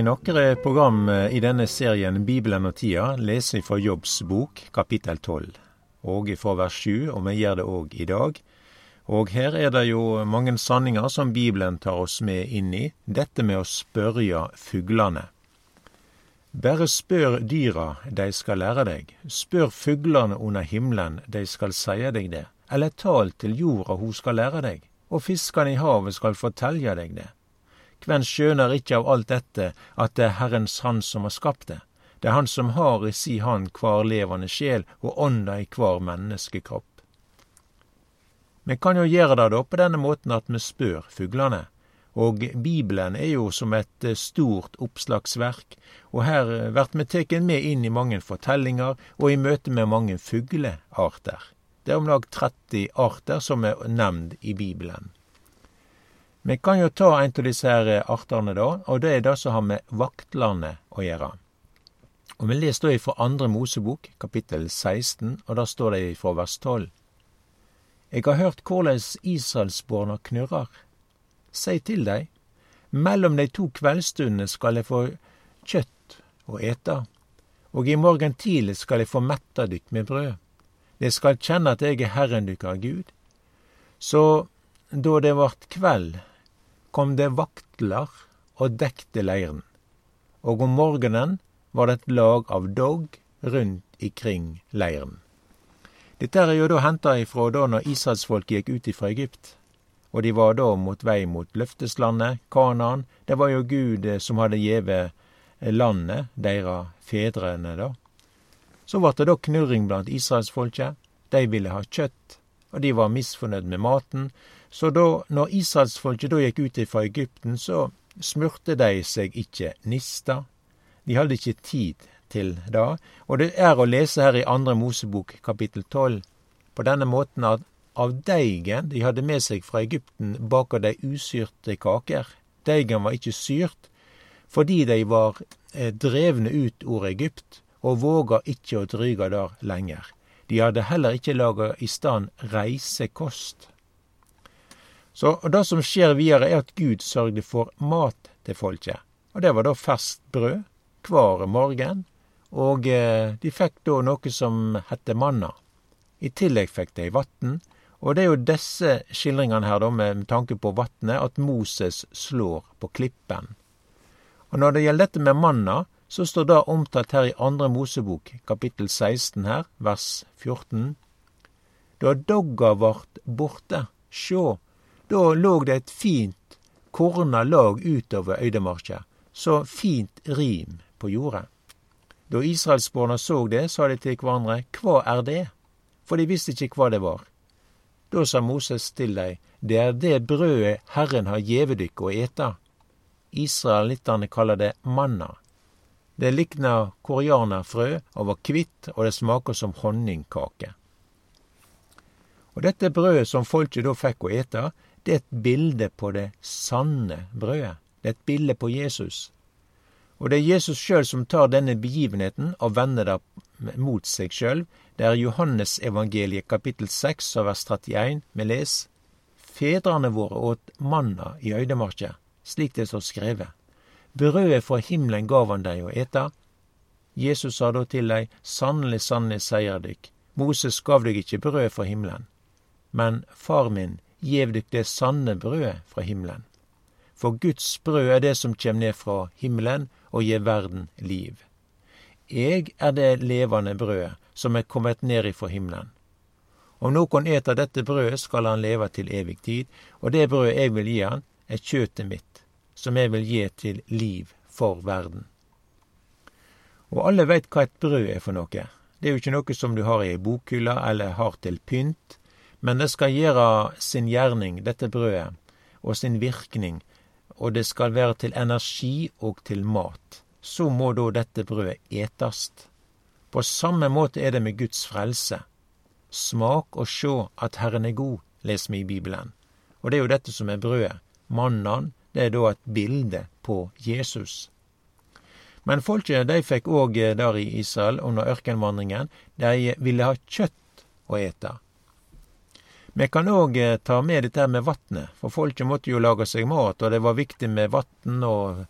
i noen program i denne serien Bibelen og tida lese fra Jobbs bok, kapittel 12, og fra vers 7, og vi gjør det òg i dag. Og her er det jo mange sanninger som Bibelen tar oss med inn i, dette med å spørre fuglene. Bare spør dyra, de skal lære deg, spør fuglene under himmelen, de skal seie deg det, eller tal til jorda, hun skal lære deg, og fiskene i havet skal fortelje deg det. Kven skjønar ikkje av alt dette at det er Herrens Han som har skapt det? Det er Han som har i si hand kvar levande sjel og ånda i kvar menneskekropp. Vi kan jo gjere det da på denne måten at vi spør fuglene. Og Bibelen er jo som et eh, stort oppslagsverk, og her vert vi teken med inn i mange fortellinger og i møte med mange fuglearter. Det er om lag 30 arter som er nevnt i Bibelen. Vi kan jo ta en av disse her eh, artene, da, og det er det som har med vaktlandet å gjøre. Og Vi leser da fra Andre Mosebok, kapittel 16, og der står det fra vers 12. Eg har hørt korleis israelsborna knurrar. Sei til dei, mellom dei to kveldsstundene skal eg få kjøtt å ete, og i morgen tidlig skal eg få metta dykk med brød. De skal kjenne at eg er Herren dykkar Gud. Så da det vart kveld, kom det vaktlar og dekte leiren, og om morgenen var det et lag av dog rundt ikring leiren. Dette er jo da henta ifra da når israelsfolket gikk ut ifra Egypt, og de var da mot vei mot løfteslandet, Kanaan. Det var jo Gud eh, som hadde gjeve eh, landet, deira fedrene, da. Så ble det da knurring blant israelsfolket. De ville ha kjøtt, og de var misfornøyd med maten, så da, når israelsfolket da gikk ut fra Egypten, så smurte de seg ikke nista. De hadde ikke tid til det. Og det er å lese her i Andre Mosebok kapittel tolv på denne måten at av deigen de hadde med seg fra Egypten, baker de usyrte kaker. Deigen var ikke syrt, fordi de var eh, drevne ut ord Egypt, og våga ikke å dryge der lenger. De hadde heller ikke laga i stand reisekost. Så Det som skjer videre, er at Gud sørgde for mat til folket. Og Det var da ferskt brød hver morgen, og eh, de fikk da noe som hette manna. I tillegg fikk de vann, og det er jo disse skildringene her, da, med tanke på vannet, at Moses slår på klippen. Og når det gjelder dette med manna, så står det omtalt her i Andre Mosebok, kapittel 16 her, vers 14. Da dogga vart borte, sjå, da låg det et fint korna lag utover øydemarka, så fint rim på jordet. Da israelsborna så det, sa de til hverandre, Hva er det? For de visste ikke hva det var. Da sa Moses til dei, Det er det brødet Herren har gjeve dykk å ete. Israelittene kaller det manna. Det likna koreanerfrø og var kvitt, og det smaker som honningkake. Og dette brødet som folket da fikk å eta, det er et bilde på det sanne brødet. Det er et bilde på Jesus. Og det er Jesus sjøl som tar denne begivenheten og vender det mot seg sjøl. Det er Johannes evangeliet kapittel 6 og vers 31 vi leser. Fedrene våre åt manna i øydemarka, slik det står skrevet. Brødet fra himmelen gav han dei å ete. Jesus sa da til dei, sannelig, sannelig, seier dykk, Moses gav deg ikke brød fra himmelen, men far min gjev dykk det sanne brødet fra himmelen. For Guds brød er det som kjem ned fra himmelen og gjev verden liv. Eg er det levande brødet som er kommet ned ifra himmelen. Om noen eter dette brødet, skal han leve til evig tid, og det brødet eg vil gi han, er kjøtet mitt, som eg vil gi til liv for verden. Og alle veit hva et brød er for noe. Det er jo ikke noe som du har i ei bokhylle eller har til pynt. Men det skal gjøre sin gjerning, dette brødet, og sin virkning, og det skal være til energi og til mat. Så må da dette brødet etast. På samme måte er det med Guds frelse. Smak og sjå at Herren er god, leser vi i Bibelen. Og det er jo dette som er brødet. Mannan, det er da et bilde på Jesus. Men folket de fikk òg eh, der i Israel under ørkenvandringen, de ville ha kjøtt å ete. Vi kan òg eh, ta med dette med vatnet, for folket måtte jo lage seg mat, og det var viktig med vann og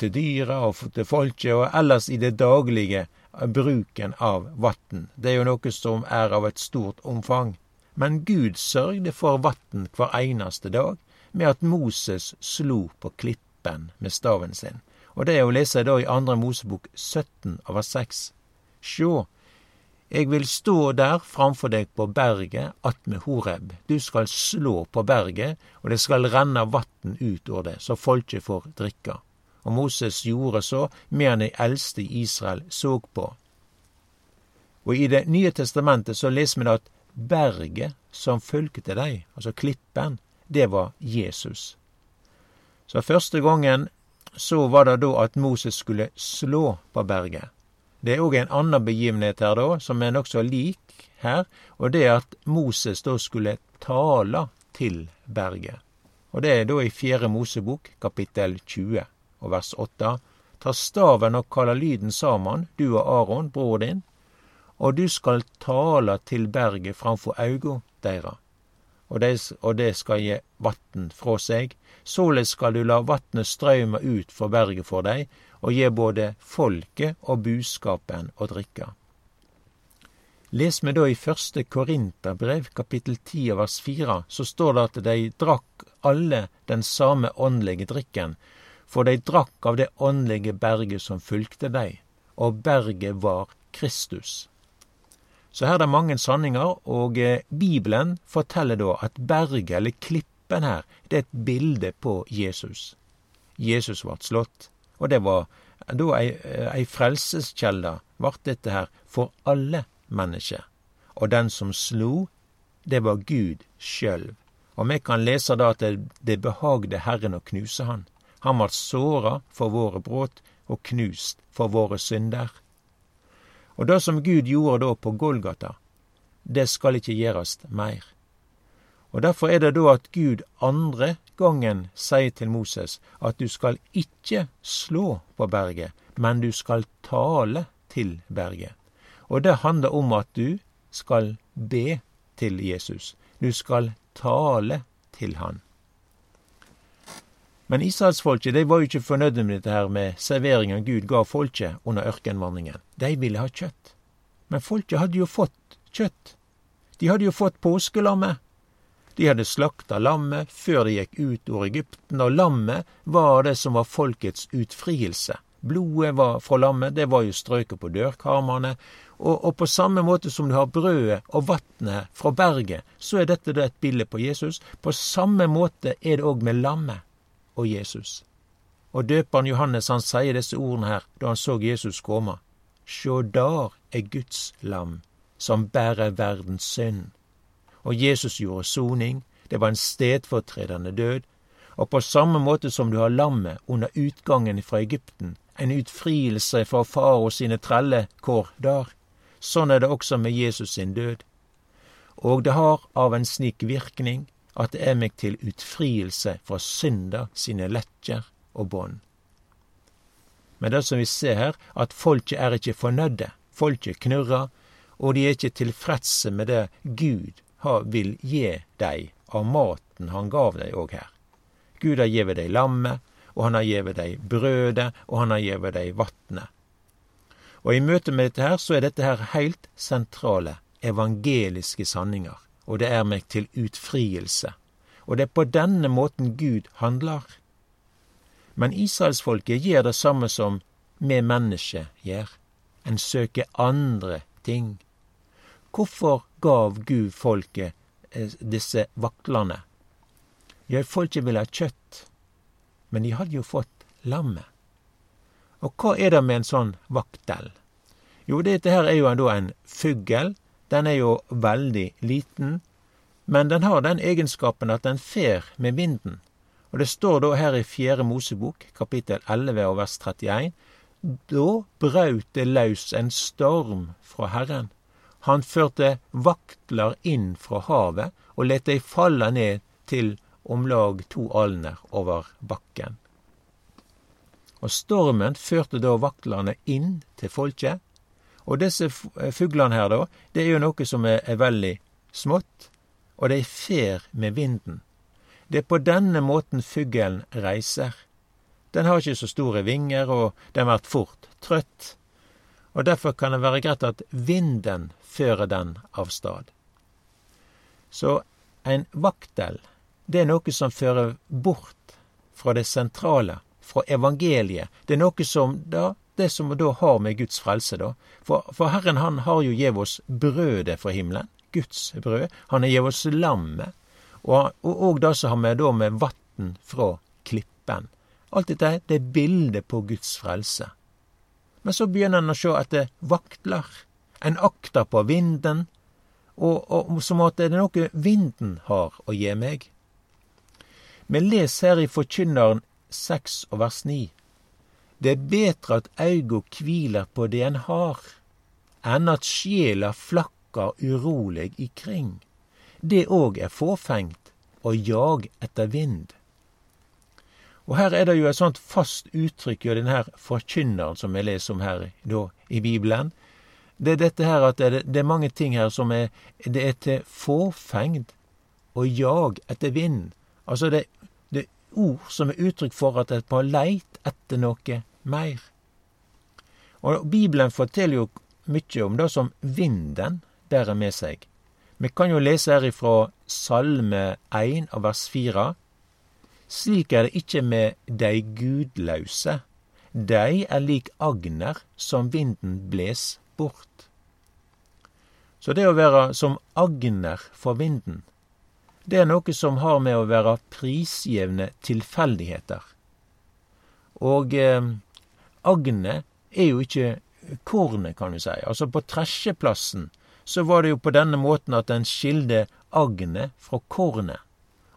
til dyra og til folket, og ellers i det daglige bruken av vann. Det er jo noe som er av et stort omfang. Men Gud sørgde for vann hver eneste dag med at Moses slo på klippen med staven sin. Og det er å lese da i andre Mosebok 17 over 6. Sjå, eg vil stå der framfor deg på berget attmed Horeb. Du skal slå på berget, og det skal renne vann ut over det, så folket får drikka. Og Moses gjorde så medan de eldste i Israel så på. Og i Det nye testamentet så leser vi at berget som fulgte dem, altså klippen, det var Jesus. Så første gangen så var det da at Moses skulle slå på berget. Det er òg en annen begivenhet her da, som er nokså lik her, og det er at Moses da skulle tale til berget. Og det er da i Fjerde Mosebok, kapittel 20 og vers 8. Ta staven og kalla lyden saman, du og Aron, bror din, og du skal tale til berget framfor auga deira og, de, det skal gi vatn frå seg. Såleis skal du la vatnet strøyme ut for berget for deg, og gir både folket og buskapen å drikke. Les me da i første Korinterbrev, kapittel 10 vers 4, så står det at de drakk alle den samme åndelige drikken, for de drakk av det åndelige berget som fulgte dei, og berget var Kristus. Så her er det mange sanninger, og eh, Bibelen forteller da at berget, eller klippen her, det er et bilde på Jesus. Jesus vart slått, og det var da ei, ei frelseskjelde vart dette her for alle mennesker. Og den som slo, det var Gud sjølv. Og vi kan lese da at det, det behagde Herren å knuse han. Han vart såra for våre brudd og knust for våre synder. Og det som Gud gjorde da på Golgata, det skal ikke gjørast meir. Og Derfor er det da at Gud andre gangen sier til Moses at du skal ikke slå på berget, men du skal tale til berget. Og det handler om at du skal be til Jesus. Du skal tale til han. Men israelsfolket de var jo ikke fornøyde med dette her med serveringen Gud ga folket under ørkenvandringen. De ville ha kjøtt. Men folket hadde jo fått kjøtt. De hadde jo fått påskelammet. De hadde slakta lammet før de gikk ut over Egypten, og lammet var det som var folkets utfrielse. Blodet var fra lammet, det var jo strøket på dørkarmene, og, og, på samme måte som du har brødet og vannet fra berget, så er dette da et bilde på Jesus. På samme måte er det òg med lammet og Jesus. Og døperen Johannes han sier disse ordene her da han så Jesus komme. Sjå dar er Guds lam, som bærer verdens synd. Og Jesus gjorde soning, det var en stedfortredende død, og på samme måte som du har lammet under utgangen fra Egypten, en utfrielse fra farao sine trellekår der, sånn er det også med Jesus sin død. Og det har av en slik virkning at det er meg til utfrielse fra synder sine lekker og bånd. Men det som vi ser her, at folket er ikke fornøyde. Folket knurrer, og de er ikke tilfredse med det Gud vil gi dei av maten han gav dei òg her. Gud har gjeve dei lammet, og han har gjeve dei brødet, og han har gjeve dei vatnet. Og i møte med dette her, så er dette her heilt sentrale evangeliske sanninger og det er meg til utfrielse. Og det er på denne måten Gud handler. Men israelsfolket gjør det samme som vi mennesker gjør. En søker andre ting. Hvorfor gav Gud folket eh, disse vaklene? Ja, folket ville ha kjøtt, men de hadde jo fått lammet. Og hva er det med en sånn vaktel? Jo, dette her er jo da en fugl den er jo veldig liten, men den har den egenskapen at den fer med vinden. Og det står da her i Fjerde Mosebok, kapittel 11 og vers 31, da braut det løs en storm fra Herren. Han førte vaktlar inn fra havet og lot dei falle ned til om lag to alner over bakken. Og stormen førte da vaktlane inn til folket, og disse fuglene her, da, det er jo noe som er, er veldig smått, og de fer med vinden. Det er på denne måten fuglen reiser. Den har ikke så store vinger, og den blir fort trøtt. Og derfor kan det være greit at vinden fører den av stad. Så en vaktel, det er noe som fører bort fra det sentrale, fra evangeliet. Det er noe som da det som da har med Guds frelse, da. For, for Herren han har jo gitt oss brødet fra himmelen, Guds brød. Han har gitt oss lammet, og, og, og det som har med da med vann fra klippen. Alt dette det er bildet på Guds frelse. Men så begynner en å se etter vaktler. En akter på vinden, og, og som at det er noe vinden har å gi meg. Vi leser her i Forkynneren 6 og vers 9. Det er betre at auga kviler på det en har, enn at sjela flakkar urolig ikring. Det òg er fåfengt å jage etter vind. Og her er det jo et sånt fast uttrykk i denne forkynneren som vi leser om her da, i Bibelen. Det er dette her at det det er mange ting her som er Det er til fåfengd å jage etter vind. Altså det, det er ord som er uttrykk for at et på leit etter noe mer. Og Bibelen forteller jo mye om det som vinden bærer med seg. Vi kan jo lese her ifra Salme 1 av vers 4. Slik er det ikke med dei gudlause. Dei er lik agner som vinden bles bort. Så det å være som agner for vinden, det er noe som har med å være prisgjevne tilfeldigheter. Og eh, agnet er jo ikke kornet, kan du si. Altså på tresjeplassen så var det jo på denne måten at en skilde agnet fra kornet.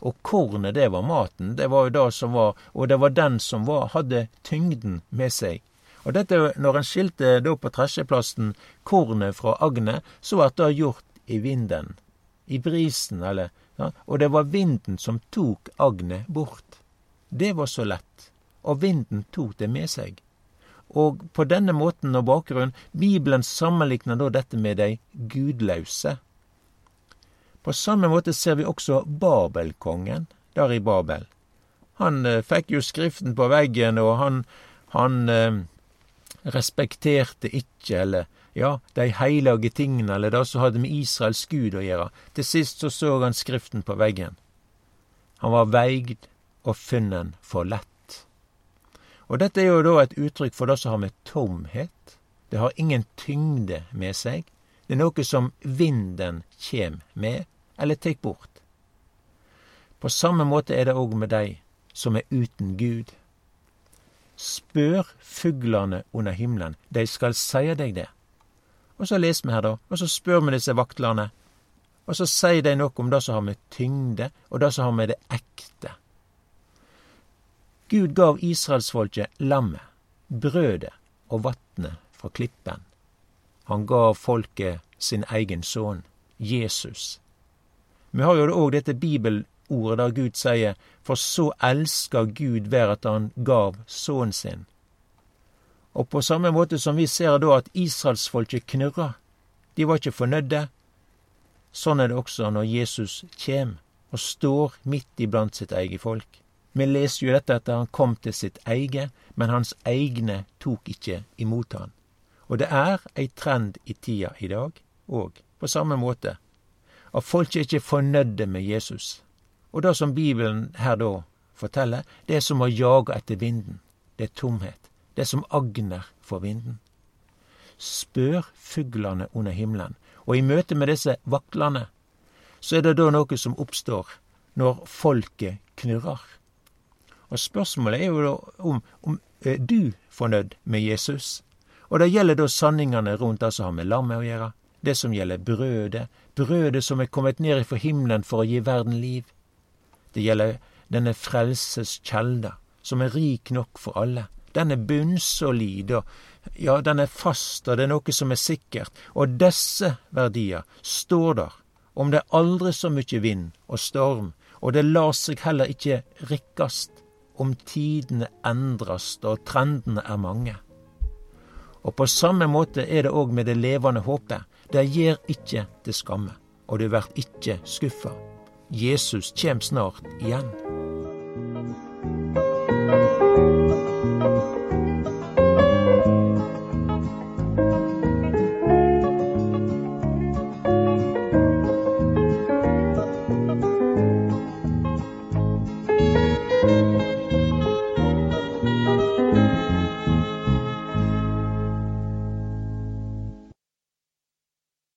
Og kornet, det var maten. Det var jo det som var Og det var den som var, hadde tyngden med seg. Og dette, når en skilte da på tresjeplassen kornet fra agnet, så ble det gjort i vinden. I brisen, eller ja, Og det var vinden som tok agnet bort. Det var så lett. Og vinden tok det med seg. Og på denne måten og bakgrunn, Bibelen sammenligner da dette med de gudlause. På samme måte ser vi også Babelkongen der i Babel. Han eh, fikk jo Skriften på veggen, og han, han eh, respekterte ikke, eller ja, de heilage tingene, eller det som hadde med Israels Gud å gjøre. Til sist så så han Skriften på veggen. Han var veigd og funnen for lett. Og dette er jo da et uttrykk for det som har med tomhet. Det har ingen tyngde med seg. Det er noe som vinden kjem med, eller tek bort. På samme måte er det òg med dei som er uten Gud. Spør fuglane under himmelen, dei skal seie deg det. Og så leser vi her, da, og så spør vi disse vaktlane, og så sier de noe om det som har med tyngde, og det som har med det ekte. Gud gav israelsfolket lammet, brødet og vatnet fra klippen. Han gav folket sin egen sønn, Jesus. Vi har jo òg dette bibelordet der Gud sier, for så elska Gud hver at han gav sønnen sin. Og på samme måte som vi ser da at israelsfolket knurra, de var ikke fornøyde, sånn er det også når Jesus kjem og står midt iblant sitt eget folk. Vi leser jo dette at han kom til sitt eget, men hans egne tok ikke imot han. Og det er ei trend i tida i dag òg, på samme måte, at folk er ikke fornøyde med Jesus. Og det som Bibelen her da forteller, det er som å jage etter vinden. Det er tomhet. Det er som agner for vinden. Spør fuglene under himmelen, og i møte med disse vaklene, så er det da noe som oppstår når folket knurrer. Og spørsmålet er jo da om, om er du fornøyd med Jesus? Og det gjelder da sanningene rundt det som har med lammet å gjøre, det som gjelder brødet, brødet som er kommet ned ifra himmelen for å gi verden liv. Det gjelder denne frelses kjelde, som er rik nok for alle. Den er bunnsolid, og ja, den er fast, og det er noe som er sikkert. Og disse verdier står der, om det er aldri så mye vind og storm, og det lar seg heller ikke rikkast om tidene endrast og trendene er mange. Og på samme måte er det òg med det levende håpet. Det gjer ikkje til skamme, og du vert ikkje skuffa. Jesus kjem snart igjen.